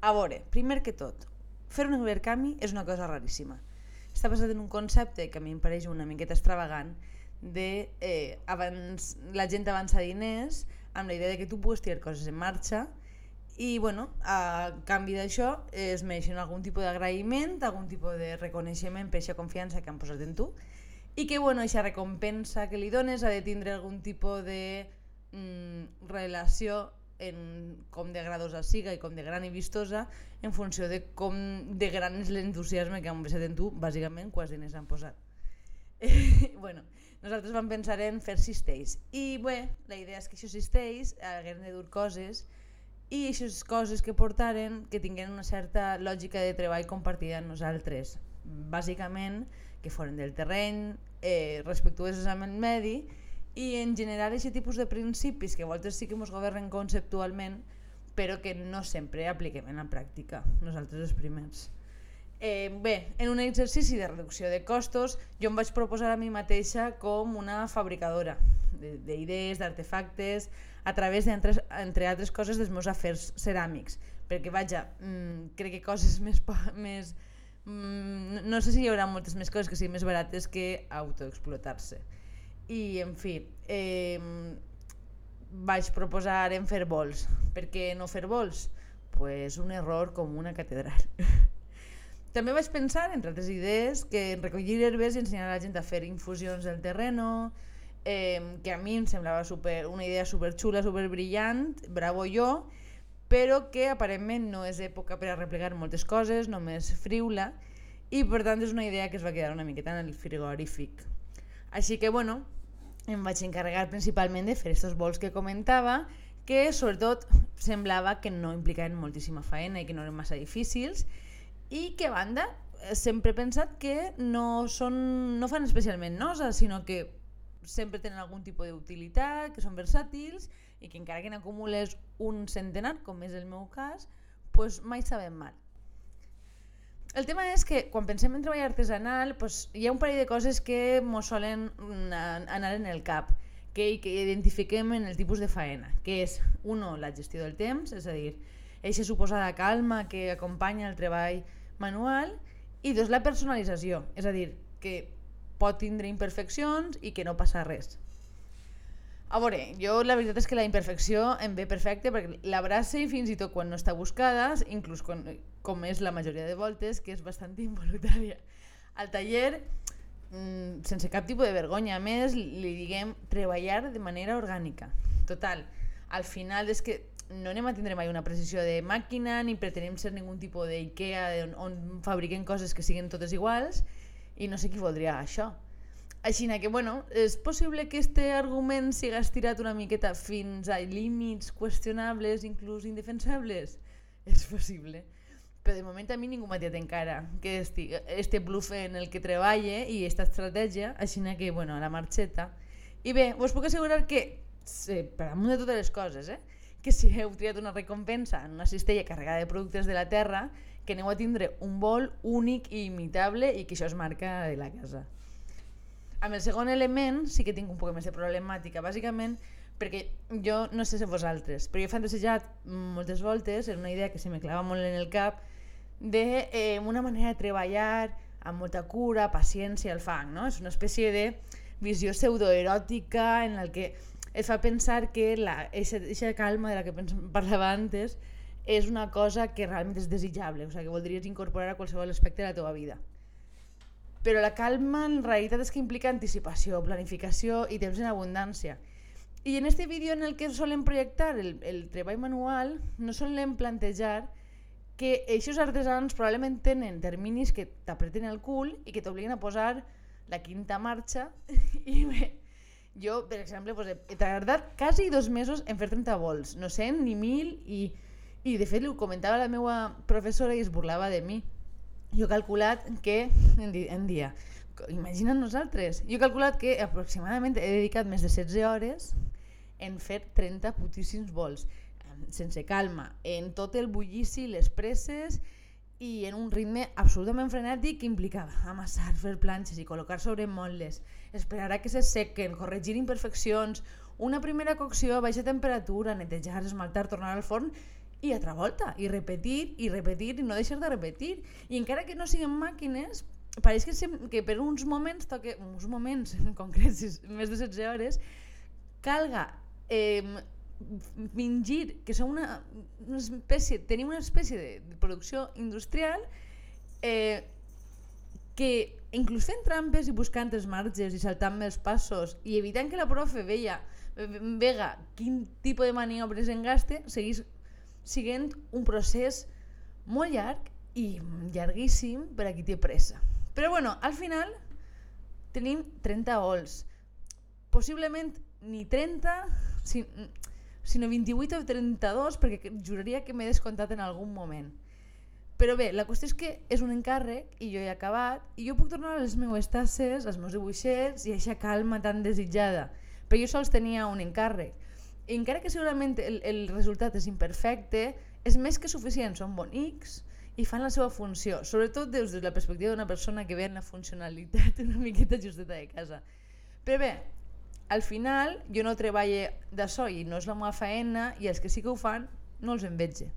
A veure, primer que tot, fer un intercanvi és una cosa raríssima. Està basat en un concepte que a mi em pareix una miqueta extravagant de eh, abans, la gent avança diners amb la idea de que tu pugues tirar coses en marxa i bueno, a canvi d'això es mereixen algun tipus d'agraïment, algun tipus de reconeixement per aquesta confiança que han posat en tu i que bueno, aquesta recompensa que li dones ha de tindre algun tipus de mm, relació en com de gradosa siga i com de gran i vistosa en funció de com de gran és l'entusiasme que han posat en tu, bàsicament, quants diners han posat. bueno, nosaltres vam pensar en fer cistells i bé, la idea és que això cistells haguem de dur coses i aquestes coses que portaren que tinguin una certa lògica de treball compartida amb nosaltres. Bàsicament, que foren del terreny, eh, respectuosos amb el medi i en general aquest tipus de principis que a voltes sí que ens governen conceptualment però que no sempre apliquem en la pràctica, nosaltres els primers. Eh, bé, en un exercici de reducció de costos jo em vaig proposar a mi mateixa com una fabricadora d'idees, d'artefactes, a través d'entre entre altres coses dels meus afers ceràmics. Perquè, vaja, mmm, crec que coses més... més mmm, no sé si hi haurà moltes més coses que siguin més barates que autoexplotar-se. I, en fi, eh, vaig proposar en fer vols. Per què no fer vols? Pues un error com una catedral. També vaig pensar, entre altres idees, que en recollir herbes i ensenyar a la gent a fer infusions del terreno, eh, que a mi em semblava super, una idea super xula, super brillant, bravo jo, però que aparentment no és època per a replegar moltes coses, només friula, i per tant és una idea que es va quedar una miqueta en el frigorífic. Així que, bueno, em vaig encarregar principalment de fer aquests vols que comentava, que sobretot semblava que no implicaven moltíssima feina i que no eren massa difícils, i que a banda sempre he pensat que no, són, no fan especialment nosa, sinó que sempre tenen algun tipus d'utilitat, que són versàtils i que encara que n'acumules un centenar, com és el meu cas, pues mai sabem mal. El tema és que quan pensem en treball artesanal pues, hi ha un parell de coses que ens solen anar en el cap que, que identifiquem en el tipus de faena, que és, uno, la gestió del temps, és a dir, eixa suposada calma que acompanya el treball manual, i dos, la personalització, és a dir, que pot tindre imperfeccions i que no passa res. A veure, jo la veritat és que la imperfecció em ve perfecte perquè l'abraça i fins i tot quan no està buscada, inclús quan, com és la majoria de voltes, que és bastant involuntària. Al taller, mmm, sense cap tipus de vergonya, a més, li diguem treballar de manera orgànica. Total, al final és que no anem a tindre mai una precisió de màquina ni pretenem ser ningun tipus d'IKEA on, on fabriquem coses que siguin totes iguals, i no sé qui voldria això. Així que, bueno, és possible que este argument siga estirat una miqueta fins a límits qüestionables, inclús indefensables? És possible. Però de moment a mi ningú m'ha dit encara que este bluff en el que treballe i esta estratègia, així que, bueno, la marxeta. I bé, us puc assegurar que, sí, per amunt de totes les coses, eh, que si heu triat una recompensa en una cistella carregada de productes de la terra, que aneu a tindre un vol únic i imitable i que això es marca de la casa. Amb el segon element sí que tinc un poc més de problemàtica, bàsicament perquè jo no sé si vosaltres, però jo he fantasejat moltes voltes en una idea que se me clava molt en el cap de eh, una manera de treballar amb molta cura, paciència al fang, no? És una espècie de visió pseudoeròtica en la que et fa pensar que la, eixa calma de la que parlava antes és una cosa que realment és desitjable, o sigui, que voldries incorporar a qualsevol aspecte de la teva vida. Però la calma en realitat és que implica anticipació, planificació i temps en abundància. I en este vídeo en el que solen projectar el, el treball manual, no solen plantejar que aquests artesans probablement tenen terminis que t'apreten el cul i que t'obliguen a posar la quinta marxa i bé, jo, per exemple, pues, he tardat quasi dos mesos en fer 30 vols, no sé, ni mil i i de fet ho comentava la meva professora i es burlava de mi. Jo he calculat que, en, di en dia, imagina't nosaltres, jo he calculat que aproximadament he dedicat més de 16 hores en fer 30 putíssims vols, sense calma, en tot el bullici, les presses i en un ritme absolutament frenètic que implicava amassar, fer planxes i col·locar sobre motlles, esperar a que se sequen, corregir imperfeccions, una primera cocció a baixa temperatura, netejar, esmaltar, tornar al forn i altra volta, i repetir, i repetir, i no deixar de repetir. I encara que no siguin màquines, pareix que, sem que per uns moments, toque, uns moments en concret, més de 16 hores, calga eh, fingir que som una, una espècie, tenim una espècie de, de producció industrial eh, que inclús fent trampes i buscant els marges i saltant els passos i evitant que la profe veia, vega quin tipus de maniobres engaste, seguís siguent un procés molt llarg i llarguíssim per a qui té pressa. Però bueno, al final tenim 30 ols. Possiblement ni 30, sinó 28 o 32, perquè juraria que m'he descomptat en algun moment. Però bé, la qüestió és que és un encàrrec i jo he acabat i jo puc tornar a les meves tasses, als meus dibuixets i aquesta calma tan desitjada. Però jo sols tenia un encàrrec. Encara que segurament el, el resultat és imperfecte, és més que suficient, són bonics i fan la seva funció, sobretot des de la perspectiva d'una persona que ve en la funcionalitat una miqueta justeta de casa. Però bé, al final jo no treballo d'això i no és la meva feina i els que sí que ho fan no els envetge.